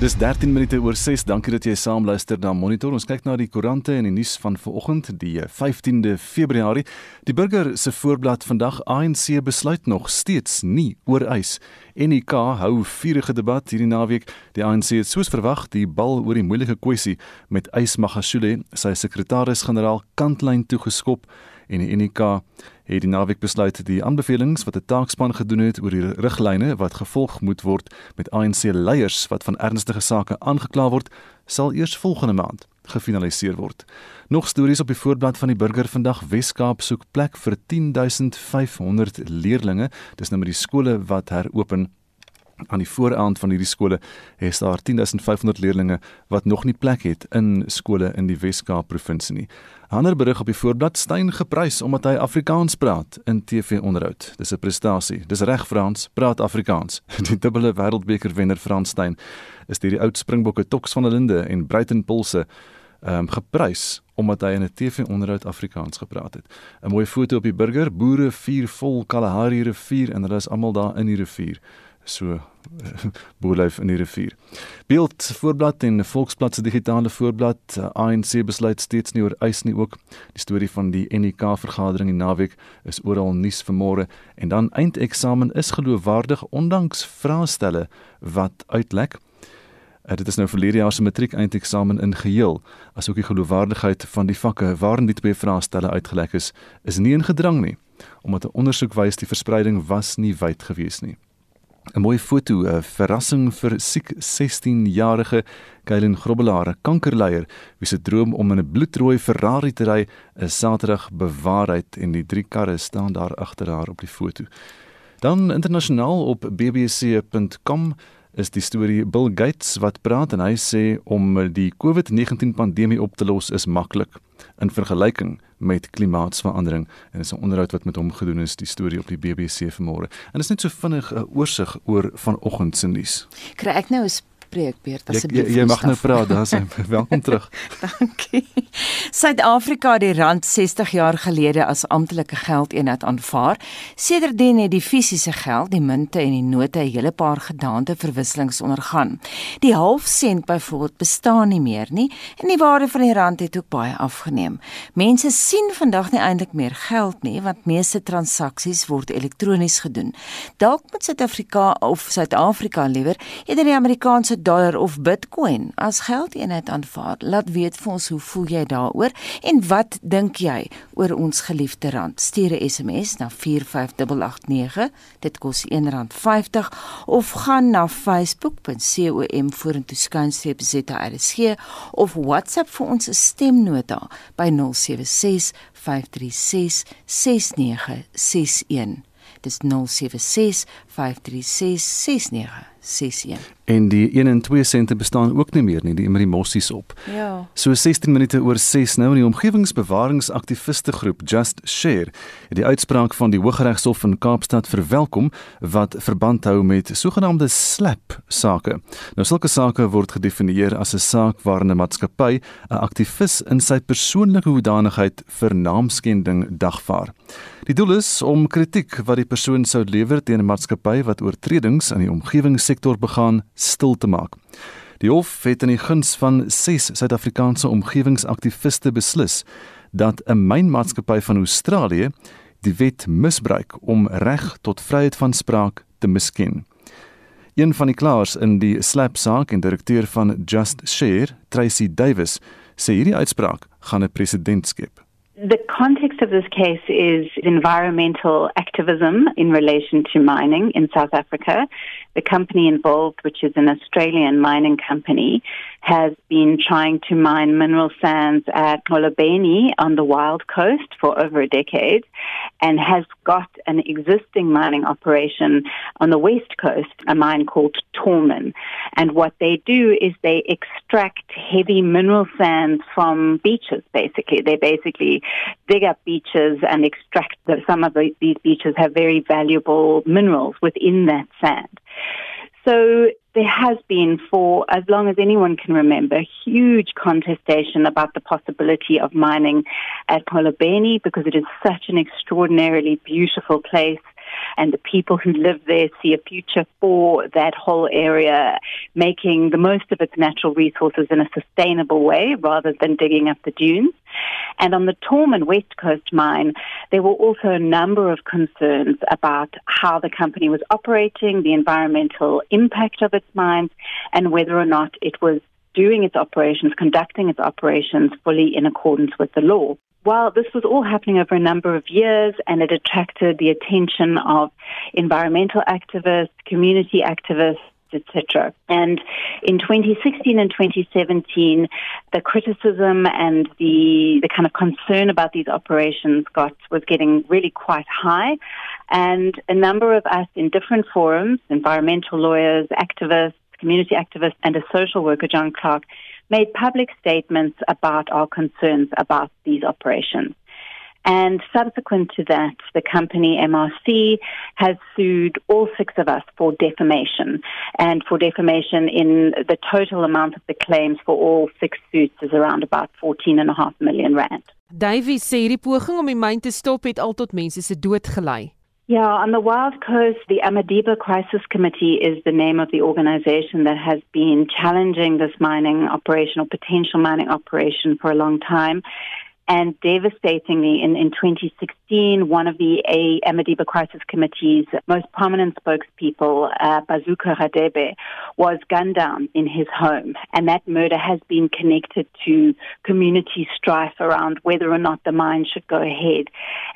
Dis 13 minute oor 6. Dankie dat jy saam luister na Monitor. Ons kyk na die koerante en die nuus van vanoggend, die 15de Februarie. Die burger se voorblad vandag ANC besluit nog steeds nie oor eis. NK hou vurige debat hierdie naweek. Die ANC het soos verwag die bal oor die moeilike kwessie met Ys Magashule, sy sekretaris-generaal, kantlyn toegeskop en die NK het die naweek besluit die aanbevelings wat 'n taakspan gedoen het oor die riglyne wat gevolg moet word met ANC leiers wat van ernstige sake aangekla word, sal eers volgende maand gefinaliseer word. Nog stories op die voorblad van die Burger vandag Weskaap soek plek vir 10500 leerdlinge. Dis nou met die skole wat heropen aan die vooraand van hierdie skole is daar 10500 leerdlinge wat nog nie plek het in skole in die Wes-Kaap provinsie nie. 'n Ander berig op die voorblad Steyn geprys omdat hy Afrikaans praat in TV-onderhoud. Dis 'n prestasie. Dis reg Frans, praat Afrikaans. Die dubbele wêreldbeker wenner Frans Steyn is deur die oud Springbokke Toks van der Linde en Bruiten Pulse ehm um, geprys omdat hy in 'n TV-onderhoud Afrikaans gepraat het. 'n Mooi foto op die burger, boere vier vol Kalahari rivier en hulle is almal daar in die rivier so boerlyf in die rivier. Beeld voorblad en Volksblad se digitale voorblad ANC besluit steeds nie oor eis nie ook. Die storie van die NEK vergadering in naweek is oral nuus vanmôre en dan eindeksamen is geloofwaardig ondanks vraestelle wat uitlek. Uh, dit is nou verlede jaar se matriek eindeksamen in geheel, asook die geloofwaardigheid van die vakke waarin die twee vraestelle uitgelek is, is nie in gedrang nie, omdat 'n ondersoek wys die verspreiding was nie wyd gewees nie. 'n mooi foto, 'n verrassing vir siek 16-jarige Kylin Grobbelaar, kankerleier, wie se droom om in 'n bloedrooi Ferrari te ry, is Saterdag bewaarheid en die drie karre staan daar agter haar op die foto. Dan internasionaal op bbc.com is die storie Bill Gates wat praat en hy sê om die COVID-19 pandemie op te los is maklik in vergelyking met klimaatsverandering en dis 'n onderhoud wat met hom gedoen is die storie op die BBC vanmôre. En dit is net so vinnig 'n oorsig oor vanoggend se nuus. Kry ek nou 'n spreekbeurt asseblief. Jy, jy mag nou praat, daar's hy. Welkom terug. Dankie. Suid-Afrika het die rand 60 jaar gelede as amptelike geldeenheid aanvaar. Sedertdien het die fisiese geld, die munte en die note 'n hele paar gedaante verwisselings ondergaan. Die halfsent byvoorbeeld bestaan nie meer nie en die waarde van die rand het ook baie afgeneem. Mense sien vandag nie eintlik meer geld nie want meeste transaksies word elektronies gedoen. Dalk moet Suid-Afrika of Suid-Afrika liewer eerder die Amerikaanse dollar of Bitcoin as geldeenheid aanvaar. Laat weet vir ons hoe voel jy daaroor en wat dink jy oor ons geliefde rand? Stuur 'n SMS na 45889. Dit kos R1.50 of gaan na facebook.com vorentoe skuinstreep ZRSG of WhatsApp vir ons stemnota by 076 536 6961. Dis 076 536 6961. En die 1 en 2 sente bestaan ook nie meer nie, die immer die mossies op. Ja. So 16 minute oor 6 nou in die omgewingsbewaringsaktiviste groep Just Share het die uitspraak van die Hooggeregshof in Kaapstad verwelkom wat verband hou met sogenaamde slap sake. Nou sulke sake word gedefinieer as 'n saak waarin 'n maatskappy 'n aktivis in sy persoonlike hoedanigheid vir naamskending dagvaar. Die doel is om kritiek wat die persoon sou lewer teen 'n maatskappy wat oortredings aan die omgewingssektor begaan stil te maak. Die hof het in die guns van 6 Suid-Afrikaanse omgewingsaktiviste beslis dat 'n mynmaatskappy van Australië die wet misbruik om reg tot vryheid van spraak te misken. Een van die klaers in die slapsaak en direkteur van Just Share, Tracy Davis, sê hierdie uitspraak gaan 'n presedent skep. The context of this case is environmental activism in relation to mining in South Africa. The company involved, which is an Australian mining company, has been trying to mine mineral sands at Molobeni on the Wild Coast for over a decade and has got an existing mining operation on the West Coast, a mine called Torman. And what they do is they extract heavy mineral sands from beaches, basically. They basically dig up beaches and extract the, some of the, these beaches have very valuable minerals within that sand. So there has been, for as long as anyone can remember, huge contestation about the possibility of mining at Kolobeni because it is such an extraordinarily beautiful place. and the people who live there see a future for that whole area, making the most of its natural resources in a sustainable way rather than digging up the dunes. And on the Tormund West Coast mine, there were also a number of concerns about how the company was operating, the environmental impact of its mines, and whether or not it was doing its operations, conducting its operations fully in accordance with the law. While this was all happening over a number of years and it attracted the attention of environmental activists, community activists, etc. And in 2016 and 2017, the criticism and the, the kind of concern about these operations got was getting really quite high. And a number of us in different forums, environmental lawyers, activists, community activist and a social worker, John Clark, made public statements about our concerns about these operations. And subsequent to that, the company MRC has sued all six of us for defamation. And for defamation in the total amount of the claims for all six suits is around about 14.5 million rand. Davy sê die poging om die myn te stop het al tot mense se dood gelei. Yeah, on the Wild Coast, the Amadiba Crisis Committee is the name of the organization that has been challenging this mining operation or potential mining operation for a long time. And devastatingly, in, in 2016, one of the a, Amadiba Crisis Committee's most prominent spokespeople, uh, Bazuka Radebe, was gunned down in his home. And that murder has been connected to community strife around whether or not the mine should go ahead.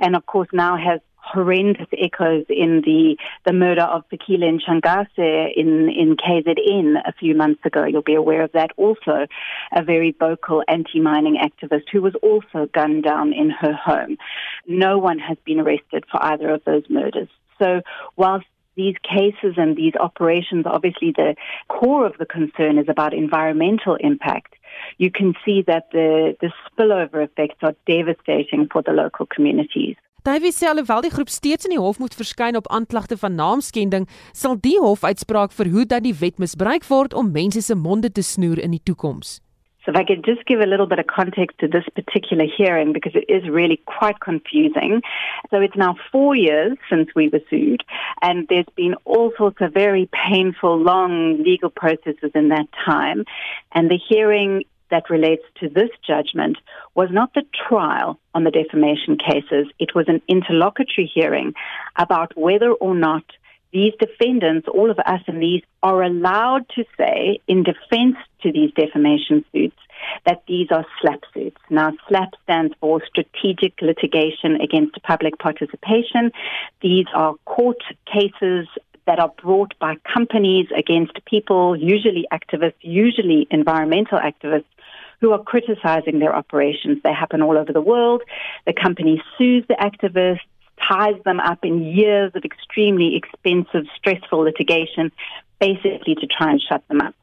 And of course, now has horrendous echoes in the, the murder of Fikile Changase in, in KZN a few months ago. You'll be aware of that. Also, a very vocal anti-mining activist who was also gunned down in her home. No one has been arrested for either of those murders. So whilst these cases and these operations, obviously the core of the concern is about environmental impact. You can see that the, the spillover effects are devastating for the local communities. Davy sê alhoewel die groep steeds in die hof moet verskyn op aanklagte van naamskending, sal die hof uitspraak verhoed dat die wet misbruik word om mense se monde te snoer in die toekoms. So if I could just give a little bit of context to this particular hearing because it is really quite confusing. So it's now four years since we were sued and there's been all sorts of very painful, long legal processes in that time. And the hearing that relates to this judgment was not the trial on the defamation cases. It was an interlocutory hearing about whether or not these defendants, all of us in these, are allowed to say in defense to these defamation suits that these are SLAP suits. Now, SLAP stands for Strategic Litigation Against Public Participation. These are court cases that are brought by companies against people, usually activists, usually environmental activists, who are criticizing their operations. They happen all over the world. The company sues the activists, ties them up in years of extremely expensive, stressful litigation, basically to try and shut them up.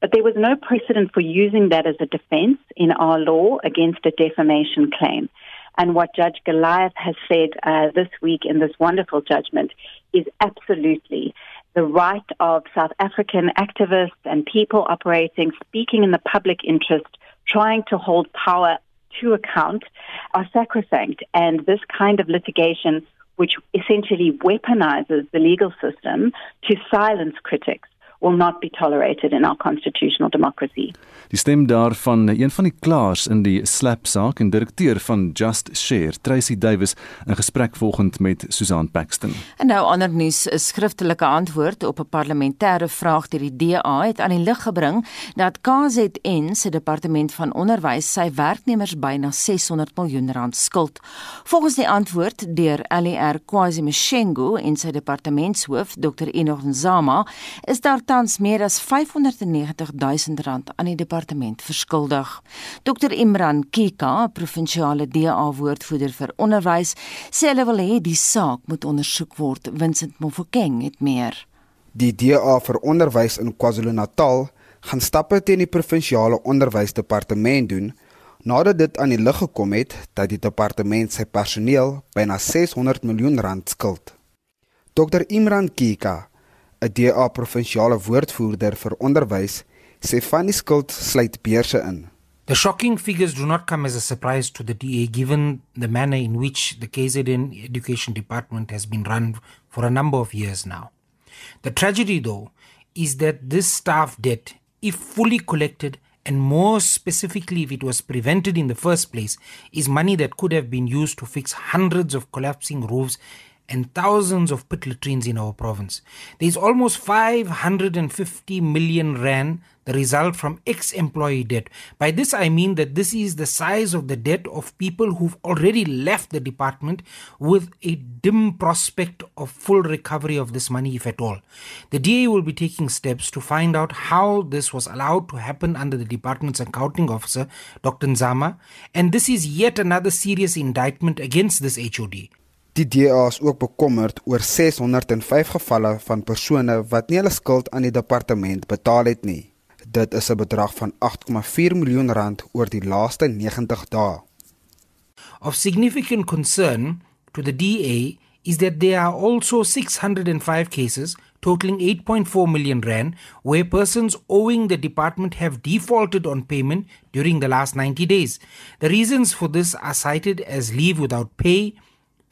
But there was no precedent for using that as a defense in our law against a defamation claim. And what Judge Goliath has said uh, this week in this wonderful judgment is absolutely the right of South African activists and people operating, speaking in the public interest trying to hold power to account are sacrosanct. And this kind of litigation, which essentially weaponizes the legal system to silence critics, will not be tolerated in our constitutional democracy. Die stem daarvan een van die klaers in die slap saak en direkteur van Just Share, Tracy Davis, in gesprek volgend met Susan Paxton. En nou ander nuus, 'n skriftelike antwoord op 'n parlementêre vraag deur die DA het aan die lig gebring dat KZN se departement van onderwys sy werknemers byna 600 miljoen rand skuld. Volgens die antwoord deur LER KwaZulu-Natal en sy departementshoof Dr. Enoch Nzama, is daar tans meer as 590 000 rand aan die departement verskuldig. Dr Imran Kika, provinsiale DA woordvoerder vir onderwys, sê hulle wil hê die saak moet ondersoek word. Vincent Mofokeng het meer. Die DA vir onderwys in KwaZulu-Natal gaan stappe teen die provinsiale onderwysdepartement doen nadat dit aan die lig gekom het dat die departement sy personeel byna 600 miljoen rand skuld. Dr Imran Kika 'n DA provinsiale woordvoerder vir onderwys, sê van die skuld sluit beurse in. The shocking figures do not come as a surprise to the DA given the manner in which the KZN Education Department has been run for a number of years now. The tragedy, though, is that this staff debt, if fully collected, and more specifically if it was prevented in the first place, is money that could have been used to fix hundreds of collapsing roofs and thousands of pit latrines in our province. There is almost 550 million rand, the result from ex employee debt. By this, I mean that this is the size of the debt of people who've already left the department with a dim prospect of full recovery of this money, if at all. The DA will be taking steps to find out how this was allowed to happen under the department's accounting officer, Dr. Nzama, and this is yet another serious indictment against this HOD. Die DA is ook bekommerd oor 605 gevalle van persone wat nie hulle skuld aan die departement betaal het nie. Dit is 'n bedrag van 8,4 miljoen rand oor die laaste 90 dae. Of significant concern to the DA is that there are also 605 cases totaling 8.4 million rand where persons owing the department have defaulted on payment during the last 90 days. The reasons for this are cited as leave without pay,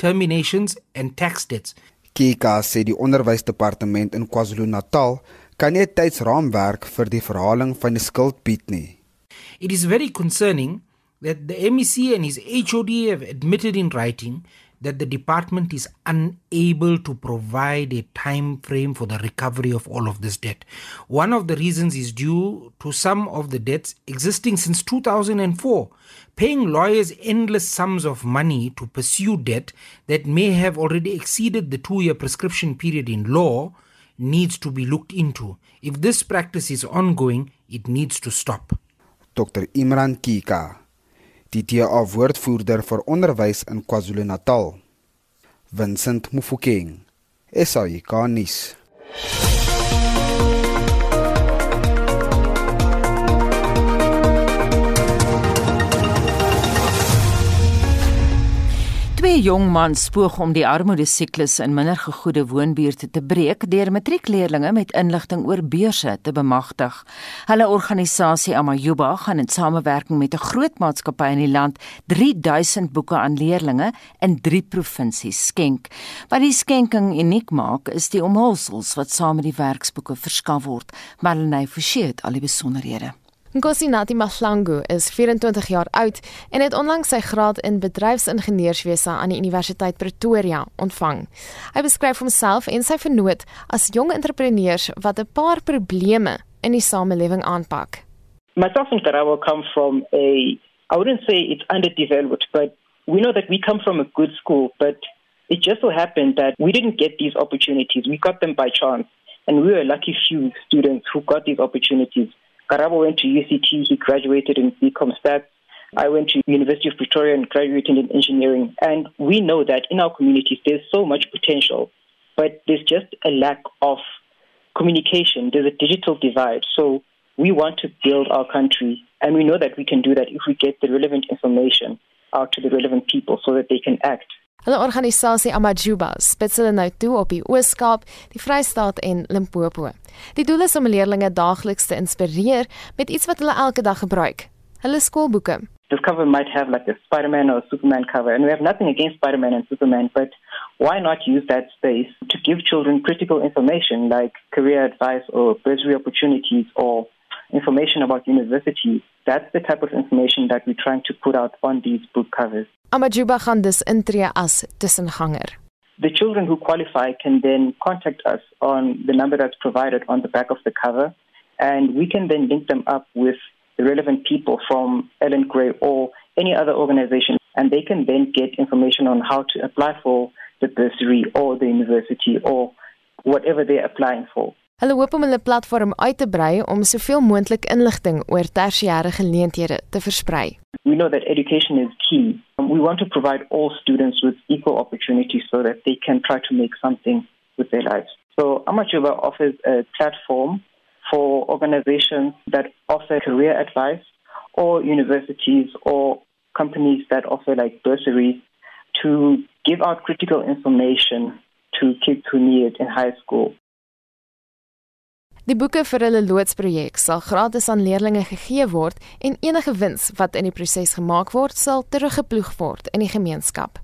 terminations and tax debts. Kika sê die onderwysdepartement in KwaZulu-Natal kan nie tydsraamwerk vir die verhaling van die skuld bied nie. It is very concerning that the MEC and his HOD have admitted in writing that the department is unable to provide a time frame for the recovery of all of this debt. One of the reasons is due to some of the debts existing since 2004, paying lawyers endless sums of money to pursue debt that may have already exceeded the 2-year prescription period in law needs to be looked into. If this practice is ongoing, it needs to stop. Dr Imran Kika die DA woordvoerder vir onderwys in KwaZulu-Natal. Vincent Mufokeng. SAICanis. Twee jong mans spoeg om die armoede siklus in minder gegoede woonbuurte te breek deur matriekleerdlinge met inligting oor beurse te bemagtig. Hulle organisasie Amajuba gaan in samewerking met 'n groot maatskappy in die land 3000 boeke aan leerdlinge in 3 provinsies skenk. Wat die skenking uniek maak, is die omhulsels wat saam met die werksboeke verskaf word. Marlenae Forsie het al die besonderhede. Nkosinati Mahlangu is 24 jaar oud en het onlangs sy graad in bedryfsingenieurswese aan die Universiteit Pretoria ontvang. Hy beskryf homself en sy vernoot as jong entrepreneurs wat 'n paar probleme in die samelewing aanpak. Myself and Karabo come from a I wouldn't say it's underdeveloped but we know that we come from a good school but it just so happened that we didn't get these opportunities. We got them by chance and we were lucky few students who got these opportunities. Karabo went to UCT, he graduated in BCom Stats. I went to University of Pretoria and graduated in engineering. And we know that in our communities there's so much potential, but there's just a lack of communication. There's a digital divide. So we want to build our country, and we know that we can do that if we get the relevant information out to the relevant people so that they can act. Hulle organisasie Amajuba spits hulle nou toe op die Oos-Kaap, die Vrystaat en Limpopo. Die doel is om leerders daagliks te inspireer met iets wat hulle elke dag gebruik. Hulle skoolboeke. This cover might have like a Spider-Man or a Superman cover and we have nothing against Spider-Man and Superman, but why not use that space to give children critical information like career advice or bursary opportunities or information about universities. That's the type of information that we're trying to put out on these book covers. Amajuba gaan dus intree as tussenganger. The children who qualify can then contact us on the number that's provided on the back of the cover, and we can then link them up with the relevant people from Ellen Gray or any other organization, and they can then get information on how to apply for the bursary or the university or whatever they're applying for. Hulle hoop om hulle platform uit te brei om soveel moontlik inligting oor tersiêre geleenthede te versprei. We know that education is key. Um, we want to provide all students with equal opportunities so that they can try to make something with their lives. So Amachuba offers a platform for organizations that offer career advice or universities or companies that offer like bursaries to give out critical information to kids who need it in high school. Die boeke vir hulle loodsprojek sal gratis aan leerders gegee word en enige wins wat in die proses gemaak word, sal teruggeploeg word in die gemeenskap.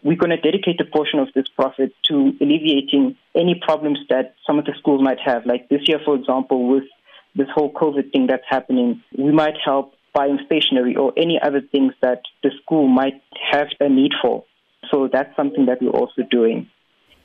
We're going to dedicate a portion of this profit to alleviating any problems that some of the schools might have. Like this year, for example, with this whole COVID thing that's happening, we might help buying stationery or any other things that the school might have a need for. So that's something that we're also doing.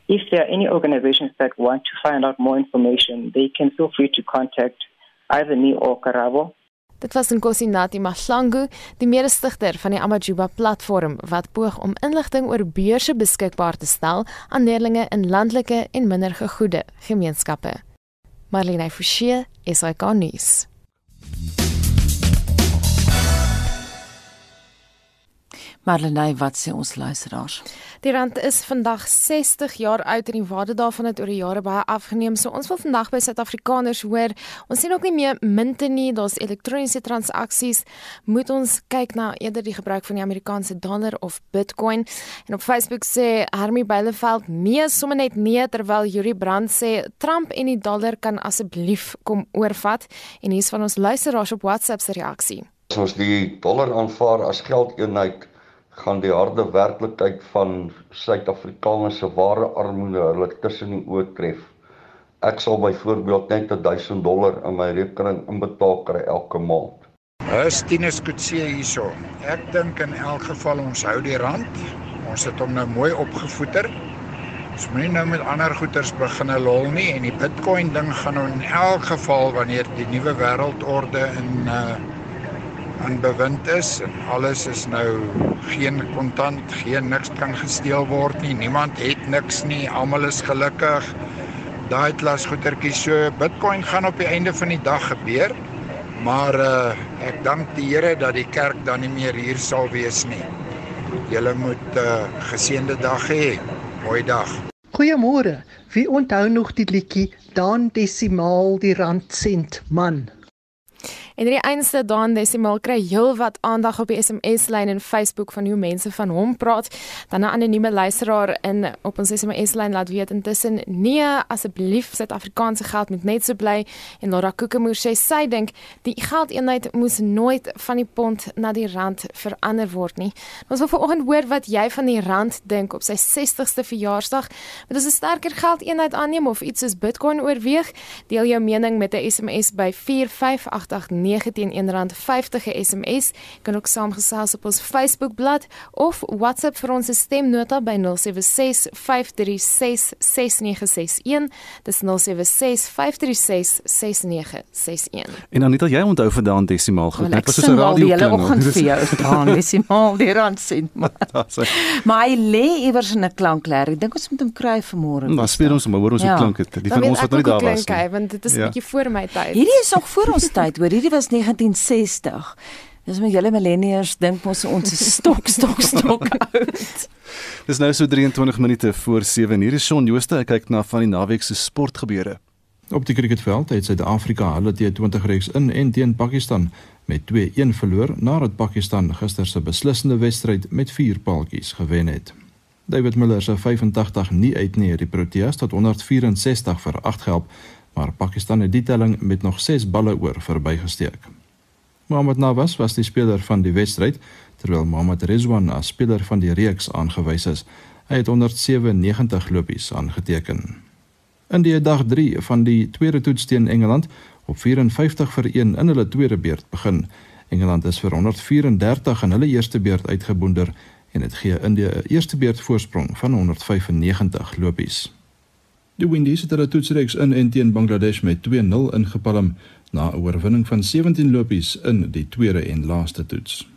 If there are any organizations that want to find out more information, they can feel free to contact either me or Karabo. Dit was Nkosinati Mahlangu, die mede-stigter van die Amajuba platform wat poog om inligting oor beurse beskikbaar te stel aan leerders in landelike en minder gegoede gemeenskappe. Marlene Forsie, SAK nuus. Marlene, wat sê ons luisteraars? Die rand is vandag 60 jaar oud en die waarde daarvan het oor die jare baie afgeneem. So ons wil vandag by Suid-Afrikaners hoor, ons sien ook nie meer munte nie, daar's elektroniese transaksies. Moet ons kyk na eerder die gebruik van die Amerikaanse dollar of Bitcoin? En op Facebook sê Hermie Beileveld, nee, sommer net nee terwyl Yuri Brand sê Trump en die dollar kan asseblief kom oorvat. En hier's van ons luisteraars op WhatsApp se reaksie. As ons die dollar aanvaar as geldeenheid gaan die harde werklikheid van Suid-Afrikaners se ware armoede hulle tussen die oë tref. Ek sal byvoorbeeld net 1000 dollar in my rekening inbetaal kry elke maand. Is Tinus Kutse hierso. Ek dink in elk geval ons hou die rand. Ons het hom nou mooi opgevoeter. Ons moenie nou met ander goederes begin lol nie en die Bitcoin ding gaan nou in elk geval wanneer die nuwe wêreldorde in uh in bewind is en alles is nou geen kontant, geen niks kan gesteel word nie. Niemand het niks nie. Almal is gelukkig. Daai klas goedertjies so Bitcoin gaan op die einde van die dag gebeur. Maar uh ek dank die Here dat die kerk dan nie meer hier sal wees nie. Julle moet 'n uh, geseënde dag hê. Mooi dag. Goeiemôre. Wie onthou nog die liedjie Dan desimaal die rand sent man? En die einste Dan Desimaal kry heelwat aandag op die SMS-lyn en Facebook van hoe mense van hom praat. Dan 'n anonieme luisteraar in op ons SMS-lyn laat weet intussen nee, asseblief Suid-Afrikaanse geld moet net so bly en Laura Kokemoer sê sy dink die geldeenheid moes nooit van die pond na die rand verander word nie. Ons wil vanoggend hoor wat jy van die rand dink op sy 60ste verjaarsdag. Moet ons 'n sterker geldeenheid aanneem of iets soos Bitcoin oorweeg? Deel jou mening met 'n SMS by 45889 9 teen R1.50 SMS. Jy kan ook saamgesels op ons Facebookblad of WhatsApp vir ons stemnota by 0765366961. Dis 0765366961. En Anita, jy onthou vandaan desimaal goed. Dit was so 'n radio klink. Ek oggend vir jou gedaan desimaal die rand sent maar. maar hy lê iewers in 'n klankleer. Ek dink ons moet hom kry vanmôre. Maar speel ons maar hoor ons hoe ja. klink dit. Die van ons wat nou daar was. Klink, want dit is 'n ja. bietjie voor my tyd. Hierdie is nog voor ons tyd, hoor. Hierdie was 1960. Dis met julle millennials dink mos ons is stok stok stok oud. Dis nou so 23 minute voor 7. Hier is Shaun Jooste. Ek kyk na van die naweek se sportgebeure. Op die cricketveld het Suid-Afrika hulle T20 reeks in en teen Pakistan met 2-1 verloor nadat Pakistan gister se beslissende wedstryd met 4 paaltjies gewen het. David Miller se 85 nie uit nie, die Proteas tot 164 vir 8 gehelp maar Pakistan het die telling met nog 6 balle oor verbygesteek. Mohammad Nawaz was die speler van die wedstryd terwyl Mohammad Rizwan as speler van die reeks aangewys is. Hy het 197 lopies aangeteken. In die dag 3 van die tweede toets teen Engeland op 54 vir 1 in hulle tweede beurt begin. Engeland is vir 134 in hulle eerste beurt uitgeboonder en dit gee Indië 'n eerste beurt voorsprong van 195 lopies. Die Windies het hulle toetsreeks in en teen Bangladesh met 2-0 ingepalm na 'n oorwinning van 17 lopies in die tweede en laaste toets.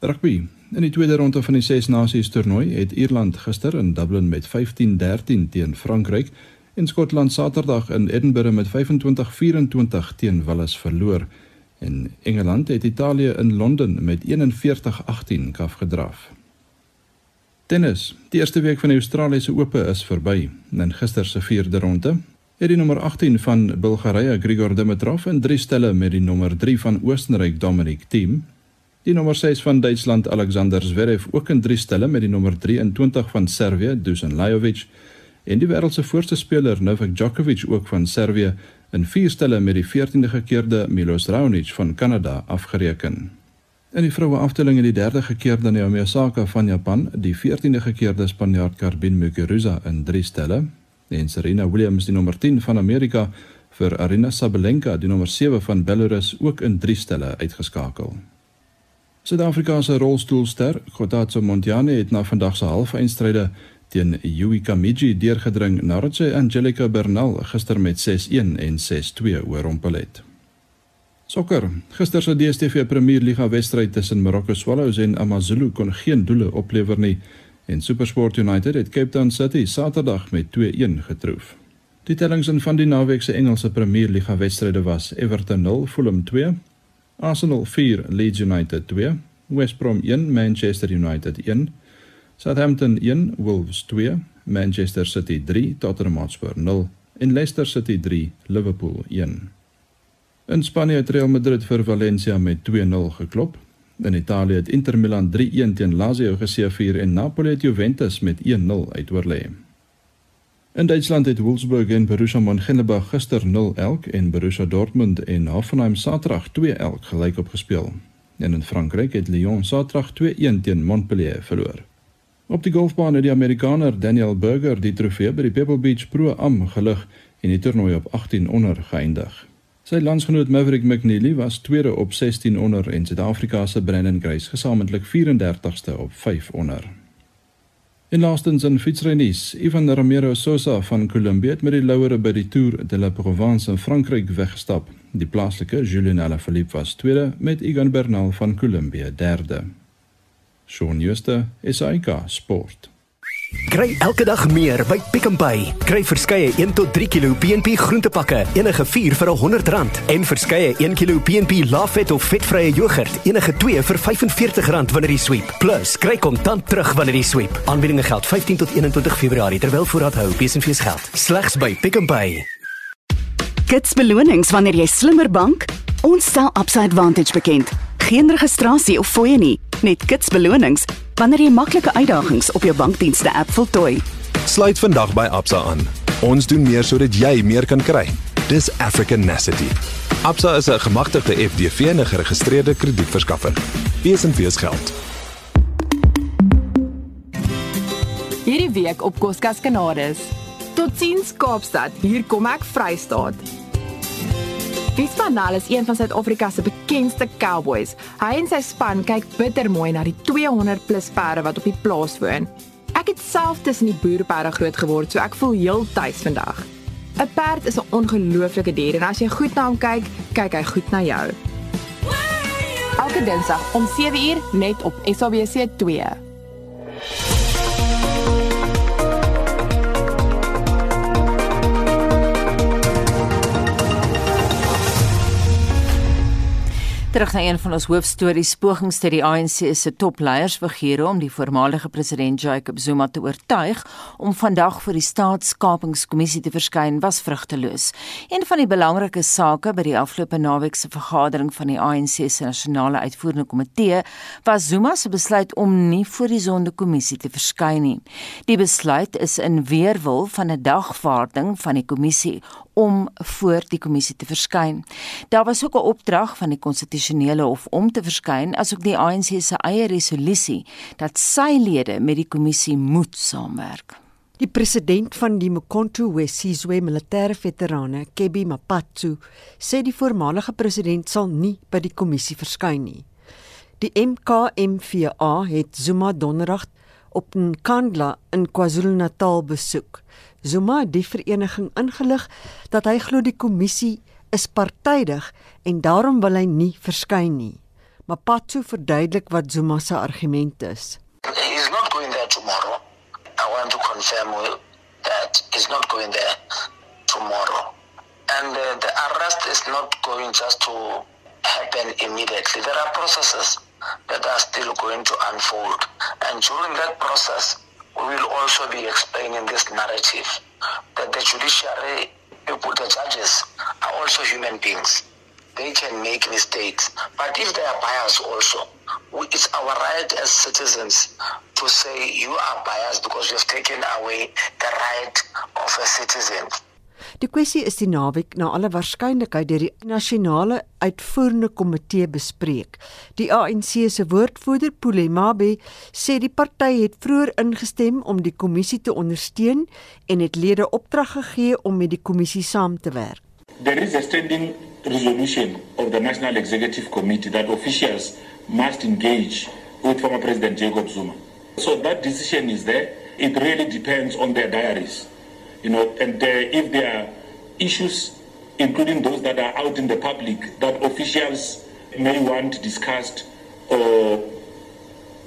Rugby. In die tweede ronde van die Ses Nasies toernooi het Ierland gister in Dublin met 15-13 teen Frankryk en Skotland Saterdag in Edinburgh met 25-24 teen Wales verloor en Engeland het Italië in Londen met 41-18 afgedraf. Tennis. Die eerste week van die Australiese Ope is verby. In gister se vierde ronde het die nommer 18 van Bulgarië, Grigor Dimitrov, en drie stelle met die nommer 3 van Oostenryk, Dominic Thiem, die nommer 6 van Duitsland, Alexander Zverev, ook in drie stelle met die nommer 23 van Servië, Dusan Lajovic, en die wêreld se voorste speler Novak Djokovic ook van Servië in vier stelle met die 14de gekeerde Milos Raonic van Kanada afgereken. In die vroue afdeling het die derde gekeerde Naomi Osaka van Japan die 14de gekeerde Spanjaard Carbin Muguruza in drie stelle en Serena Williams die nommer 10 van Amerika vir Arina Sabalenka die nommer 7 van Belarus ook in drie stelle uitgeskakel. Suid-Afrika se rolstoelster Gotatso Montjane het na vandag se halfeindstryde teen Yui Kamiji deurgedring nadat sy Angelica Bernal gister met 6-1 en 6-2 oorrompel het. Sokker. Gister se DStv Premier Liga wedstryd tussen Morocco Swallows en AmaZulu kon geen doele oplewer nie en SuperSport United het Cape Town City Saterdag met 2-1 getroof. Die tellings in van die naweek se Engelse Premier Liga wedstryde was Everton 0, Fulham 2, Arsenal 4, Leeds United 2, West Brom 1, Manchester United 1, Southampton 1, Wolves 2, Manchester City 3, Tottenham Hotspur 0 en Leicester City 3, Liverpool 1. In Spanje het Real Madrid vir Valencia met 2-0 geklop. In Italië het Inter Milan 3-1 teen Lazio geseëvier en Napoli het Juventus met 1-0 uitoorlê. In Duitsland het Wolfsburg en Borussia Mönchengladbach gister 0-elk en Borussia Dortmund en Hoffenheim Saterdag 2-elk gelyk opgespeel. En in Frankryk het Lyon Saterdag 2-1 teen Montpellier verloor. Op die golfbaan het die Amerikaner Daniel Berger die trofee by die Pebble Beach Pro Am gelig en die toernooi op 18 onder geëindig. Sy landsgenoot Maverick McNeely was tweede op 16 onder en Suid-Afrika se Brandon Grace gesamentlik 34ste op 5 onder. In laastens in fietsrynuus, Ivan Romero Sosa van Colombia het met die louere by die Tour de la Provence in Frankryk weggestap. Die plaaslike Julien Alaphilippe was tweede met Egan Bernal van Colombia derde. Shaun Schuster, SAK Sport. Kry elke dag meer by Pick n Pay. Kry verskeie 1 tot 3 kg PNP groentepakke, enige 4 vir R100 en verskeie 1 kg PNP laafet of vetvrye jogurt, enige 2 vir R45 wanneer jy sweep. Plus, kry kontant terug wanneer jy sweep. Aanbiedinge geld 15 tot 21 Februarie terwyl voorraad hou. Besenfees geld. Slegs by Pick n Pay. Gits belonings wanneer jy slimmer bank. Ons stel Upside Advantage bekend. Geen registrasie of fooie nie, net kits belonings wanneer jy maklike uitdagings op jou bankdienste app voltooi. Sluit vandag by Absa aan. Ons doen meer sodat jy meer kan kry. Dis African Necessity. Absa is 'n gemagtigde FDV en 'n geregistreerde kredietverskaffer. Besenfees geld. Hierdie week op Koskas Kanades. Totsiens Kaapstad. Hier kom ek Vrystaat. Piet van Nal is een van Suid-Afrika se bekendste cowboys. Hy en sy span kyk bitter mooi na die 200 plus perde wat op die plaas woon. Ek het self tussen die boerperde groot geword, so ek voel heel tuis vandag. 'n Perd is 'n ongelooflike dier en as jy goed na hom kyk, kyk hy goed na jou. Elke Dinsdag om 7uur net op SABC 2. Terug na een van ons hoofstories, pogings deur die ANC se topleiers vergeer om die voormalige president Jacob Zuma te oortuig om vandag vir die staatskapingskommissie te verskyn was vrugteloos. Een van die belangrike sake by die afgelope naweek se vergadering van die ANC se nasionale uitvoerende komitee was Zuma se besluit om nie voor die sondekommissie te verskyn nie. Die besluit is in weerwil van 'n dagvaarding van die kommissie om voor die kommissie te verskyn. Daar was ook 'n opdrag van die konstitusionele hof om te verskyn asook die ANC se eie resolusie dat sy lede met die kommissie moet saamwerk. Die president van die Mkhonto Wesizwe militêre veterane, Kebi Mapatsu, sê die voormalige president sal nie by die kommissie verskyn nie. Die MKMVA het Zuma donderdag op Nkandla in KwaZulu-Natal besoek. Zuma het die vereniging ingelig dat hy glo die kommissie is partydig en daarom wil hy nie verskyn nie. Mapatsu verduidelik wat Zuma se argument is. He is not going there tomorrow. I want to confirm that he's not going there tomorrow. And uh, the arrest is not going just to happen immediately. There are processes that are still going to unfold. And during that process, we will also be explaining this narrative that the judiciary people, the judges, are also human beings. They can make mistakes. But if they are biased also, it's our right as citizens to say you are biased because you've taken away the right of a citizen. Die kwessie is die naweek na alle waarskynlikheid deur die nasionale uitvoerende komitee bespreek. Die ANC se woordvoerder Pulemabe sê die party het vroeër ingestem om die kommissie te ondersteun en het lede opdrag gegee om met die kommissie saam te werk. There is a standing resolution of the National Executive Committee that officials must engage with former President Jacob Zuma. So that decision is there. It really depends on their diaries. You know, and uh, if there are issues, including those that are out in the public, that officials may want discussed or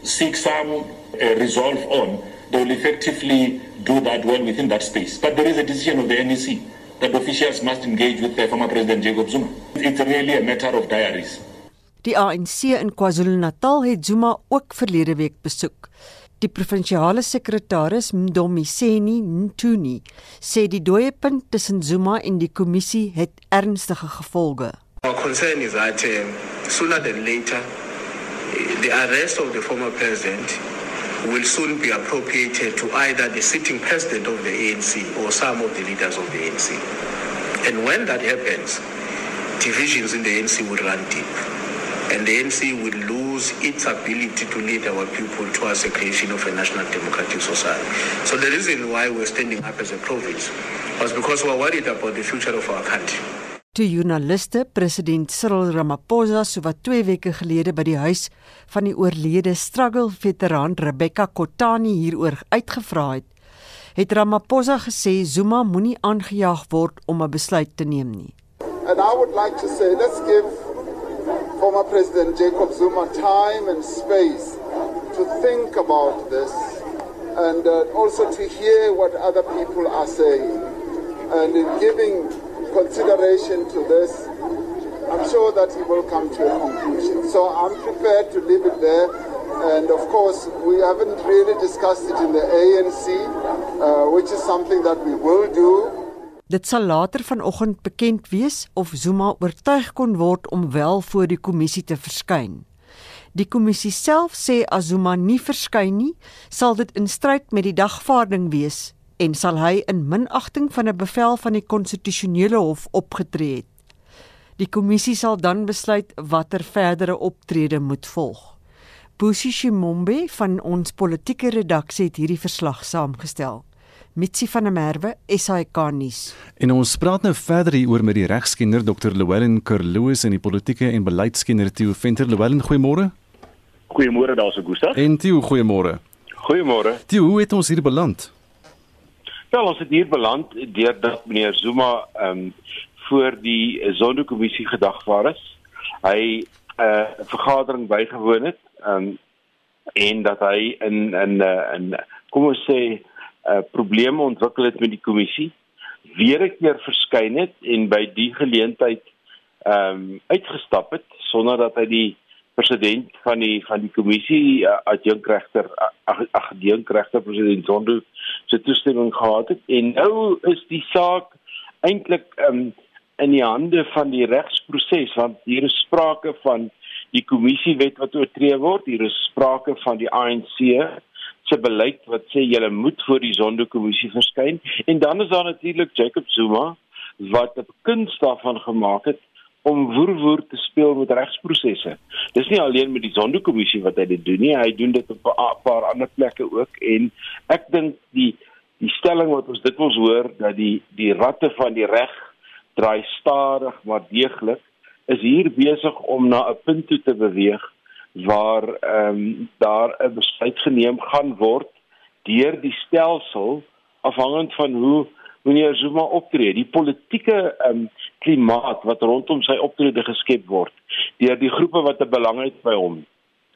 seek some uh, resolve on, they will effectively do that well within that space. But there is a decision of the NEC that officials must engage with the former President Jacob Zuma. It's really a matter of diaries. Die ANC in KwaZulu-Natal het Zuma ook verlede week besoek. Die provinsiale sekretaris Mdomiseni Ntuni sê die dooie punt tussen Zuma en die kommissie het ernstige gevolge. Our concern is that uh, sooner than later the arrest of the former president will soon be appropriated to either the sitting president of the ANC or some of the leaders of the ANC. And when that happens, divisions in the ANC will run deep. And the ANC will lose its ability to lead our people towards the creation of a national democratic society. So the reason why we're standing up as a province was because we're worried about the future of our country. Toe joernaliste president Cyril Ramaphosa sowat 2 weke gelede by die huis van die oorlede struggle veteran Rebecca Kotani hieroor uitgevra het, het Ramaphosa gesê Zuma moenie aangejaag word om 'n besluit te neem nie. And I would like to say let's give former President Jacob Zuma time and space to think about this and uh, also to hear what other people are saying. And in giving consideration to this, I'm sure that he will come to a conclusion. So I'm prepared to leave it there. And of course, we haven't really discussed it in the ANC, uh, which is something that we will do. Dit sal later vanoggend bekend wees of Zuma oortuig kon word om wel voor die kommissie te verskyn. Die kommissie self sê as Zuma nie verskyn nie, sal dit in stryd met die dagvaarding wees en sal hy in minagting van 'n bevel van die konstitusionele hof opgetree het. Die kommissie sal dan besluit watter verdere optrede moet volg. Busi Shimombe van ons politieke redaksie het hierdie verslag saamgestel. Mitsi van der Merwe, SAK nuus. En ons praat nou verder hier oor met die regskenner Dr. Llewellyn Kerloos en die politieke en beleidskenner Theo Venter. Llewellyn, goeiemôre. Goeiemôre daarso Gustaf. En Theo, goeiemôre. Goeiemôre. Theo, hoe het ons hier beland? Wel, ons het hier beland deurdat meneer Zuma ehm um, voor die Zondo-kommissie gedagvaar is. Hy 'n uh, vergadering bygewoon het ehm um, en dat hy in in 'n uh, in kom ons sê uh, probleme ontwikkel het met die kommissie weer 'n keer verskyn het en by die geleentheid ehm um, uitgestap het sonder dat hy die president van die van die kommissie uh, adjunkregter adjunkregter president Zondo se toestemming gehad het. En nou is die saak eintlik ehm um, in die hande van die regsproses want hier is sprake van die kommissiewet wat oortree word hier is sprake van die ANC se beleid wat sê jy moet voor die Zondo-kommissie verskyn en dan is daar natuurlik Jacob Zuma wat 'n kuns daarvan gemaak het om woerwoer te speel met regsprosesse. Dis nie alleen met die Zondo-kommissie wat hy dit doen nie, hy doen dit op 'n paar ander plekke ook en ek dink die die stelling wat ons dit ons hoor dat die die ratte van die reg draai stadig maar deeglik is hier besig om na 'n punt toe te beweeg waar ehm um, daar 'n besluit geneem gaan word deur die stelsel afhangend van hoe meneer Zuma optree, die politieke ehm um, klimaat wat rondom sy optrede geskep word deur die groepe wat 'n belang het by hom.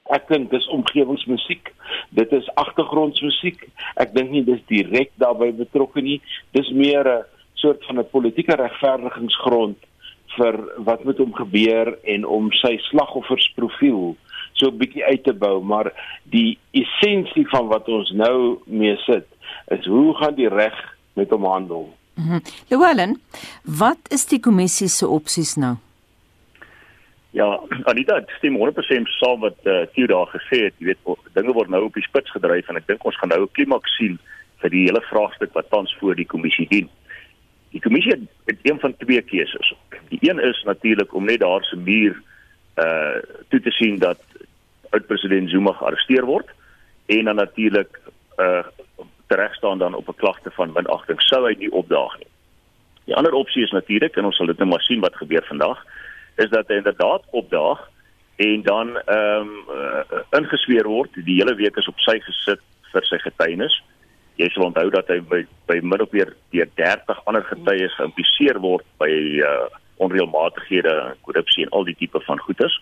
Ek dink dis omgewingsmusiek, dit is agtergrondmusiek. Ek dink nie dis direk daarbey betrokke nie. Dis meer 'n soort van 'n politieke regverdigingsgrond vir wat met hom gebeur en om sy slagoffersprofiel so 'n bietjie uit te bou, maar die essensie van wat ons nou mee sit is hoe gaan die reg met hom handel? Mhm. Llewellyn, wat is die kommissie se opsies nou? Ja, Anita, ek stem 100% saam wat eh uh, Theo daar gesê het. Jy weet, dinge word nou op die spits gedryf en ek dink ons gaan nou 'n klimaks sien vir die hele vraagstuk wat tans voor die kommissie dien. Die kommissie het, het een van twee keuses. Die een is natuurlik om net daar se muur eh uh, toe te sien dat oud-president Zuma gearresteer word en dan natuurlik eh uh, tereg staan dan op 'n klagte van minagting sou hy nie opdaag nie. Die ander opsie is natuurlik en ons sal dit net maar sien wat gebeur vandag is dat hy inderdaad opdaag en dan ehm um, uh, ingesweer word. Die hele week is op sy gesit vir sy getuienis. Jy sal onthou dat hy by by min of meer deur 30 ander getuies geïmpliseer word by uh, onreëlmatighede, korrupsie en al die tipe van goederes.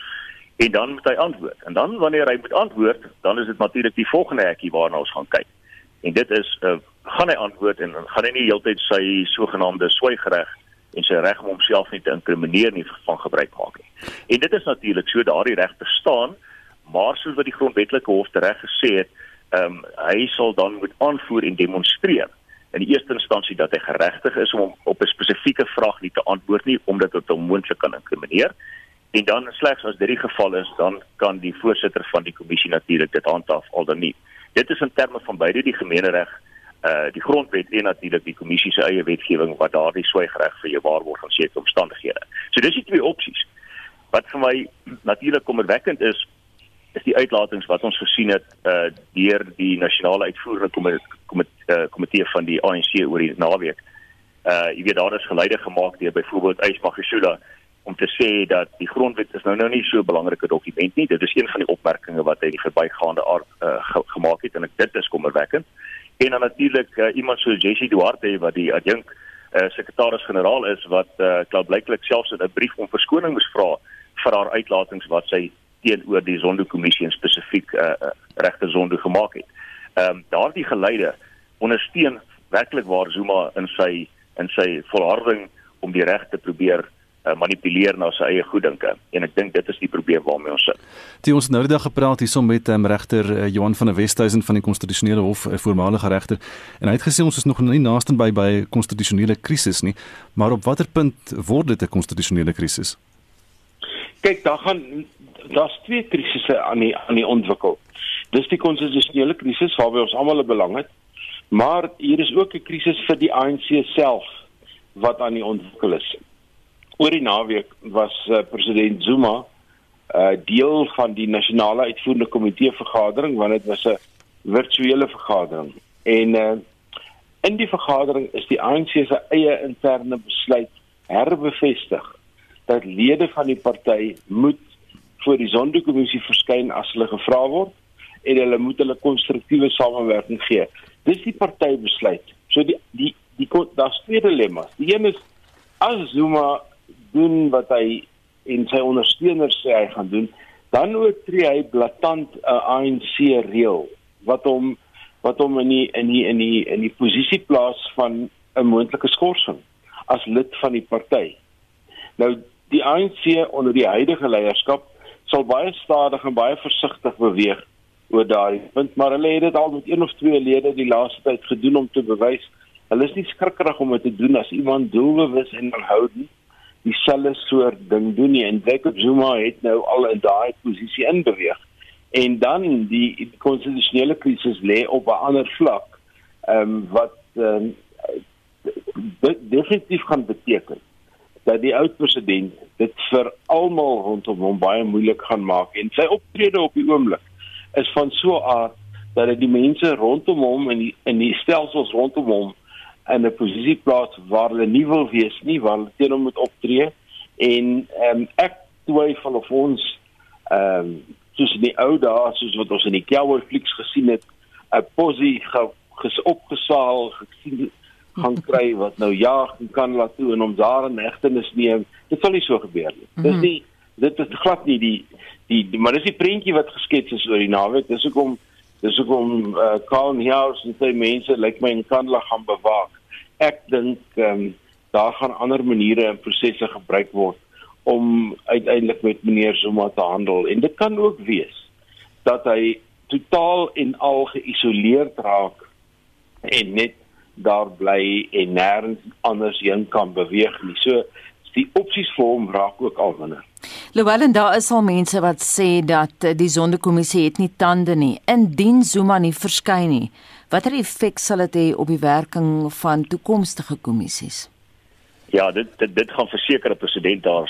En dan moet hy antwoord. En dan wanneer hy moet antwoord, dan is dit natuurlik die volgende hekkie waarna ons gaan kyk. En dit is uh, gaan hy antwoord en gaan hy nie heeltyd sy sogenaamde swygreg en sy reg om homself nie te inkrimineer nie van gebruik maak nie. En dit is natuurlik so daardie reg bestaan, maar soos wat die grondwetlike hof reg gesê het, ehm um, hy sal dan moet aanvoer en demonstreer in die eerste instansie dat hy geregtig is om op 'n spesifieke vraag nie te antwoord nie omdat dit hom moontlik kan inkrimineer. En dan slegs as dit die geval is, dan kan die voorsitter van die kommissie natuurlik dit handhaaf al dan nie. Dit is in terme van beide die gemeenereg uh die grondwet en natuurlik die kommissie se eie wetgewing wat daardie swygreg vir jou waarborg aan sekere omstandighede. So dis die twee opsies. Wat vir my natuurlik kommerwekkend is is die uitlatings wat ons gesien het uh deur die nasionale uitvoerende komitee uh, komitee van die ANC oor die naweek. Uh jy weet daar is geleide gemaak deur byvoorbeeld Ysmagashula om te sê dat die grondwet is nou nou nie so 'n belangrike dokument nie. Dit is een van die opmerkings wat hy die verbygaande aard uh, ge gemaak het en ek dit is kommerwekkend en dan natuurlik uh, iemand soos Jessie Duarte wat die adjunk uh, sekretaris-generaal is wat uh, klaarblyklik selfs in 'n brief om verskoning moes vra vir haar uitlatings wat sy teenoor die Zondo-kommissie spesifiek uh, regte Zondo gemaak het. Ehm um, daardie geleide ondersteun werklik waar Zuma in sy in sy volharding om die reg te probeer uh, manipuleer na sy eie goeddinke en ek dink dit is die probleem waarmee ons sit. Die ons nou die dag gepraat hierson met um, regter uh, Johan van der Westhuizen van die konstitusionele hof, 'n uh, voormalige regter en hy het gesê ons is nog nie naaste by by 'n konstitusionele krisis nie, maar op watter punt word dit 'n konstitusionele krisis? Kyk, daar gaan daar's twee krisisse aan die aan die ontwikkel. Dis die konstitusionele krisis waarby ons almal 'n belang het, maar hier is ook 'n krisis vir die ANC self wat aan die ontwikkel is oor die naweek was uh, president Zuma uh, deel van die nasionale uitvoerende komitee vergadering want dit was 'n virtuele vergadering en uh, in die vergadering is die ANC se eie interne besluit herbevestig dat lede van die party moet voor die sondekommissie verskyn as hulle gevra word en hulle moet hulle konstruktiewe samewerking gee. Dis die party besluit. So die die die daar's twee dilemma's. Die een is as Zuma doen wat hy en sy ondersteuners sê hy gaan doen, dan oortree hy blaatant 'n ANC reël wat hom wat hom in die in die in die in die posisie plaas van 'n moontlike skorsing as lid van die party. Nou die ANC onder die huidige leierskap sal baie stadig en baie versigtig beweeg oor daai punt, maar hulle het dit al met een of twee lede die laaste tyd gedoen om te bewys hulle is nie skrikkerig om dit te doen as iemand doelbewus en aanhoudend dieselfde soort ding doen nie en Jacob Zuma het nou al in daai posisie inbeweeg. En dan die, konstitusionele krisis lê op 'n ander vlak. Ehm um, wat ehm um, definitief gaan beteken dat die oud president dit vir almal rondom hom baie moeilik gaan maak en sy optrede op die oomblik is van so 'n aard dat dit die mense rondom hom en die in die stelsels rondom hom in 'n posisie plaas waar hulle nie wil wees nie, waar hulle teen hom moet optree. En ehm um, ek twyfel of ons ehm um, soos in die ou dae soos wat ons in die cowboy flieks gesien het 'n posie ge, ges opgesaal gesien gaan kry wat nou jaag en kan laat toe en om daar 'n hegtenis neem. Dit sal nie so gebeur nie. Dis nie dit is glad nie die die, die maar dis die prentjie wat geskets is oor die naweek. Dis hoekom dis hoekom uh, Karl Niehaus en sy mense lyk my in Kandla gaan bewaak ek dink ehm um, daar gaan ander maniere en prosesse gebruik word om uiteindelik met meneer Zuma te handel en dit kan ook wees dat hy totaal en al geïsoleerd raak en net daar bly en nêrens anders heen kan beweeg nie. So die opsies vir hom raak ook al minder. Lowel en daar is al mense wat sê dat die Sonderkommissie het nie tande nie. Indien Zuma nie verskyn nie, watter effek sal dit hê op die werking van toekomstige kommissies? Ja, dit dit, dit gaan verseker 'n president daar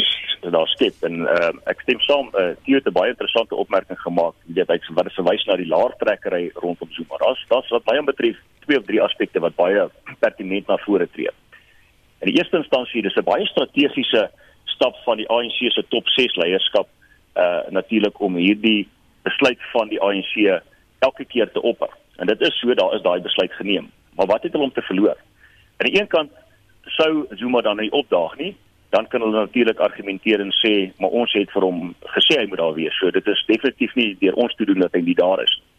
daar skep en uh, ek stem saam. Uh, Theo het 'n baie interessante opmerking gemaak. Jy weet hy wat verwys na die laartrekkery rondom Zuma. Daar's daar's wat baie betref twee of drie aspekte wat baie pertinent na vore tree. In die eerste instansie dis 'n baie strategiese stap van die ANC se top 6 leierskap uh natuurlik om hierdie besluit van die ANC elke keer te opper. En dit is so daar is daai besluit geneem. Maar wat het hulle om te verloor? Aan die een kant sou Zuma dan nie opdaag nie, dan kan hulle natuurlik argumenteer en sê maar ons het vir hom gesê hy moet daar wees. So dit is definitief nie deur ons te doen dat hy nie daar is nie.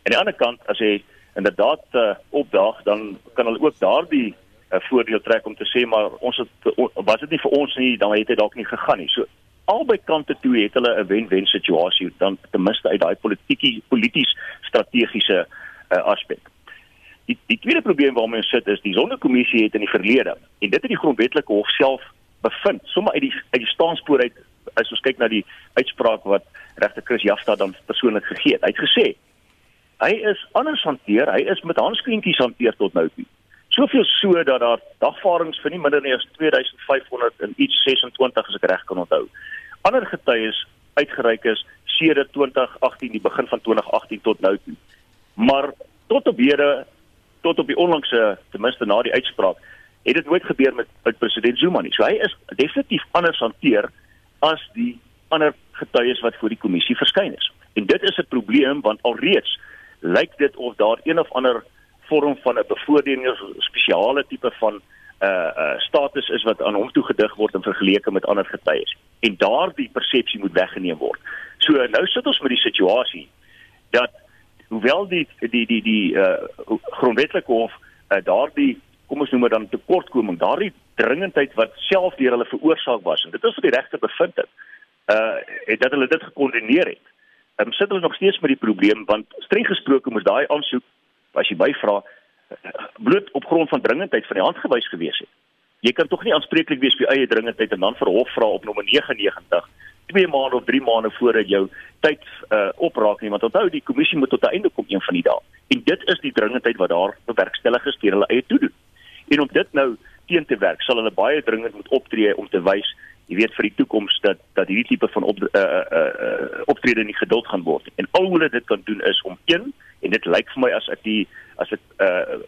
Aan die ander kant as hy inderdaad uh, opdaag, dan kan hulle ook daardie 'n voordeel trek om te sê maar ons het was dit nie vir ons nie dan het dit dalk nie gegaan nie. So albei kante toe het hulle 'n wen-wen situasie dan ten minste uit daai politieke polities strategiese uh, aspek. Die die tweede probleem waarmee ons sit is die sondekommissie het in die verlede en dit het die grondwetlike hof self bevind sommer uit die uit die staanspoor uit as ons kyk na die uitspraak wat regter Chris Jafta dan persoonlik gegee het. Hy het gesê hy is anders hanteer, hy is met handskrientjies hanteer tot nou toe soveel so dat daar dagvaardings vir nie minder nie as 2500 in iets 26 as ek reg kan onthou. Ander getuies uitgereik is sedert 2018 die begin van 2018 tot nou toe. Maar tot op hede tot op die onlangse ten minste na die uitspraak het dit nooit gebeur met met president Zuma nie. So hy is definitief anders hanteer as die ander getuies wat voor die kommissie verskyn is. En dit is 'n probleem want alreeds lyk dit of daar een of ander vorm van 'n bevoordeling of spesiale tipe van 'n uh, uh, status is wat aan hom toegedig word in vergelyking met ander getuies. En daardie persepsie moet weggeneem word. So nou sit ons met die situasie dat hoewel die die die die uh, grondwetlike hof uh, daardie kom ons noem dit dan tekortkoming, daardie dringendheid wat self deur hulle veroorsaak was en dit is wat die regter bevind het. Uh het dat hulle dit gekondeneer het. Ehm um, sit ons nog steeds met die probleem want streng gesproke moes daai aansoek as jy byvra bloot op grond van dringendheid van die hand gewys gewees het. Jy kan tog nie aanspreeklik wees vir eie dringendheid en dan vir hof vra op nommer 99 2 maande of 3 maande voordat jou tyd uh, opraak nie want onthou die kommissie moet tot 'n einde kom een van die dae. En dit is die dringendheid wat daar bewerkstellig is deur hulle eie toedoen. En om dit nou teen te werk, sal hulle baie dringend moet optree om te wys jy weet vir die toekoms dat dat hierdie tipe van op uh, uh, uh, optrede nie geduld gaan word. En al hulle dit kan doen is om een en dit lyk vir my as ek die as ek uh,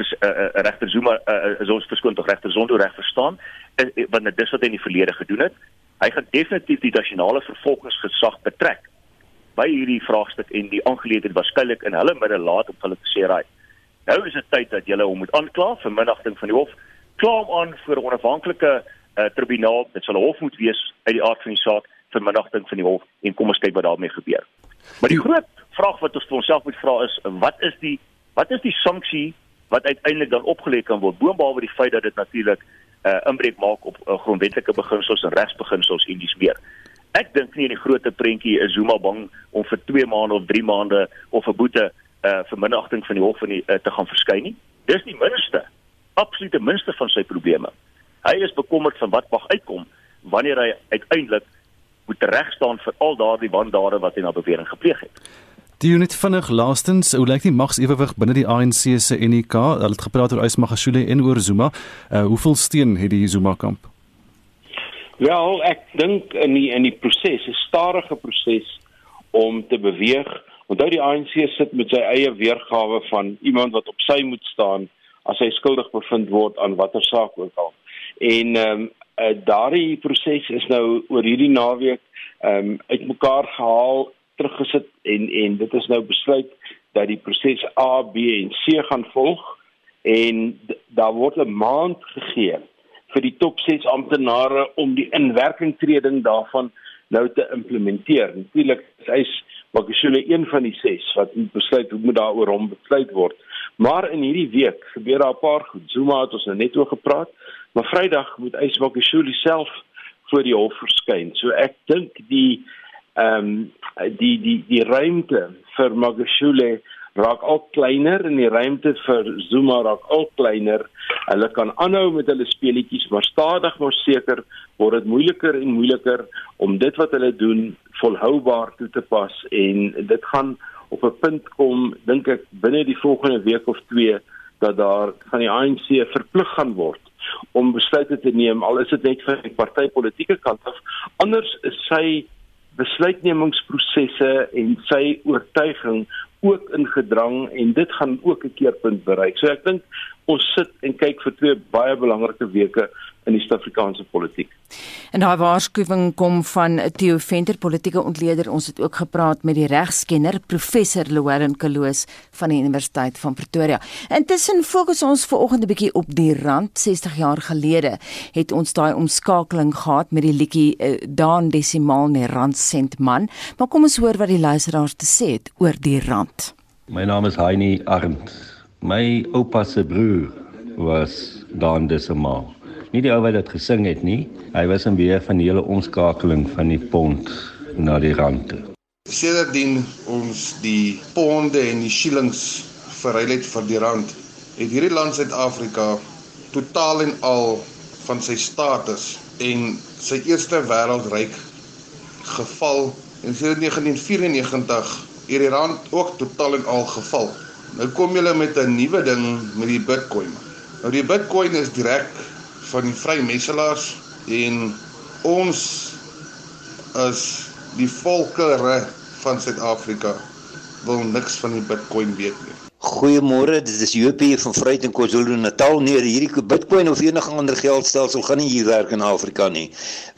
uh, uh, regter Zuma uh, uh, ons verskoon tog regter Zondo reg verstaan uh, want dit is wat hy in die verlede gedoen het hy gaan definitief die nasionale vervolgingsgesag betrek by hierdie vraagstuk en die aangeleentheid waarskynlik in hulle midde laat om hulle te sê raai nou is dit tyd dat julle hom moet aankla vir minagting van die hof kla hom aan 'n onafhanklike uh, tribunaal dit sal 'n hof moet wees uit die aard van die saak vir minagting van die hof en kom ons kyk wat daarmee gebeur maar die groot vraag wat ons vir onsself moet vra is wat is die wat is die sanksie wat uiteindelik dan opgelê kan word boonbehalwe die feit dat dit natuurlik 'n uh, inbreuk maak op uh, grondwetlike beginsels en regsbeginsels en dis meer. Ek dink nie in die groot prentjie is Zuma bang om vir 2 maande of 3 maande of 'n boete uh, vir minagting van die hof van die uh, te gaan verskyn nie. Dis die minste, absolute minste van sy probleme. Hy is bekommerd van wat mag uitkom wanneer hy uiteindelik moet regstaan vir al daardie wandade wat hy na bewering gepleeg het. Die unit vinnig laastens, hoe lyk die magsewewig binne die ANC se NK? Hulle het gepraat oor Ysmagashule en oor Zuma. Uh hoeveel steun het die Zuma kamp? Wel, ek dink in die in die proses, 'n stadige proses om te beweeg. Onthou die ANC sit met sy eie weergawe van iemand wat op sy moet staan as hy skuldig bevind word aan watter saak ook al. En ehm um, daardie proses is nou oor hierdie naweek ehm um, uitmekaar gehaal teruggesit en en dit is nou besluit dat die proses A, B en C gaan volg en daar word 'n maand gegee vir die top 6 amptenare om die inwerkingtreding daarvan nou te implementeer. Natuurlik is hy Magashule een van die 6 wat besluit hoe moet daaroor hom besluit word. Maar in hierdie week gebeur daar 'n paar goed. Zuma het ons nou net oor gepraat, maar Vrydag moet hy Magashule self voor die hof verskyn. So ek dink die ehm um, die die die ruimte vir Magashule raak al kleiner en die ruimte vir Zuma raak al kleiner. Hulle kan aanhou met hulle speletjies, maar stadig maar seker word dit moeiliker en moeiliker om dit wat hulle doen volhoubaar toe te pas en dit gaan op 'n punt kom dink ek binne die volgende week of 2 dat daar van die ANC verplig gaan word om besluite te neem al is dit net van die partytetiese kant af anders is sy besluitnemingsprosesse en sy oortuiging ook ingedrang en dit gaan ook 'n keerpunt bereik. So ek dink ons sit en kyk vir twee baie belangrike weke in die Suid-Afrikaanse politiek. En daai waarskuwing kom van Theo Venter, politieke ontleder. Ons het ook gepraat met die regskenner professor Louwelen Kloos van die Universiteit van Pretoria. Intussen fokus ons vanoggend 'n bietjie op die rand. 60 jaar gelede het ons daai omskakeling gehad met die liedjie uh, Daan Desimaal ne rand sent man. Maar kom ons hoor wat die luisteraars te sê het oor die rand. My naam is Heini Arndt. My oupa se broer was Daan Desimaal nie die ou wat dit gesing het nie. Hy was in beheer van die hele omskakeling van die pond na die rand toe. Sedertdien ons die ponde en die shillings verruil het vir die rand, het hierdie land Suid-Afrika totaal en al van sy status en sy eerste wêreldryk geval en sedert 1994 het die rand ook totaal en al geval. Nou kom julle met 'n nuwe ding met die Bitcoin. Nou die Bitcoin is direk van die vrymesselaars en ons is die volkere van Suid-Afrika wil niks van die Bitcoin weet nie. Goeiemôre, dit is Jopie van Vryheid in KwaZulu-Natal. Nee, hierdie Bitcoin of enige ander geldstelsel gaan nie hier werk in Afrika nie.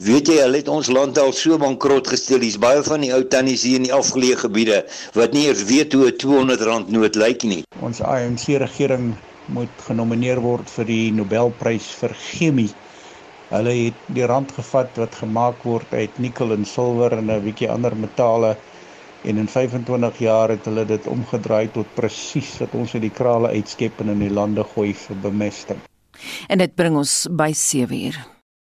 Weet jy, hulle het ons land al so bankrot gestel. Hier's baie van die ou tannies hier in die afgeleë gebiede wat nie eers weet hoe 'n R200 noot lyk nie. Ons ANC regering moet genomineer word vir die Nobelprys vir chemie. Hulle het die rand gevat wat gemaak word uit nikkel en silwer en 'n bietjie ander metale en in 25 jaar het hulle dit omgedraai tot presies wat ons uit die krale uitskep en in die lande gooi vir bemesting. En dit bring ons by 7 uur.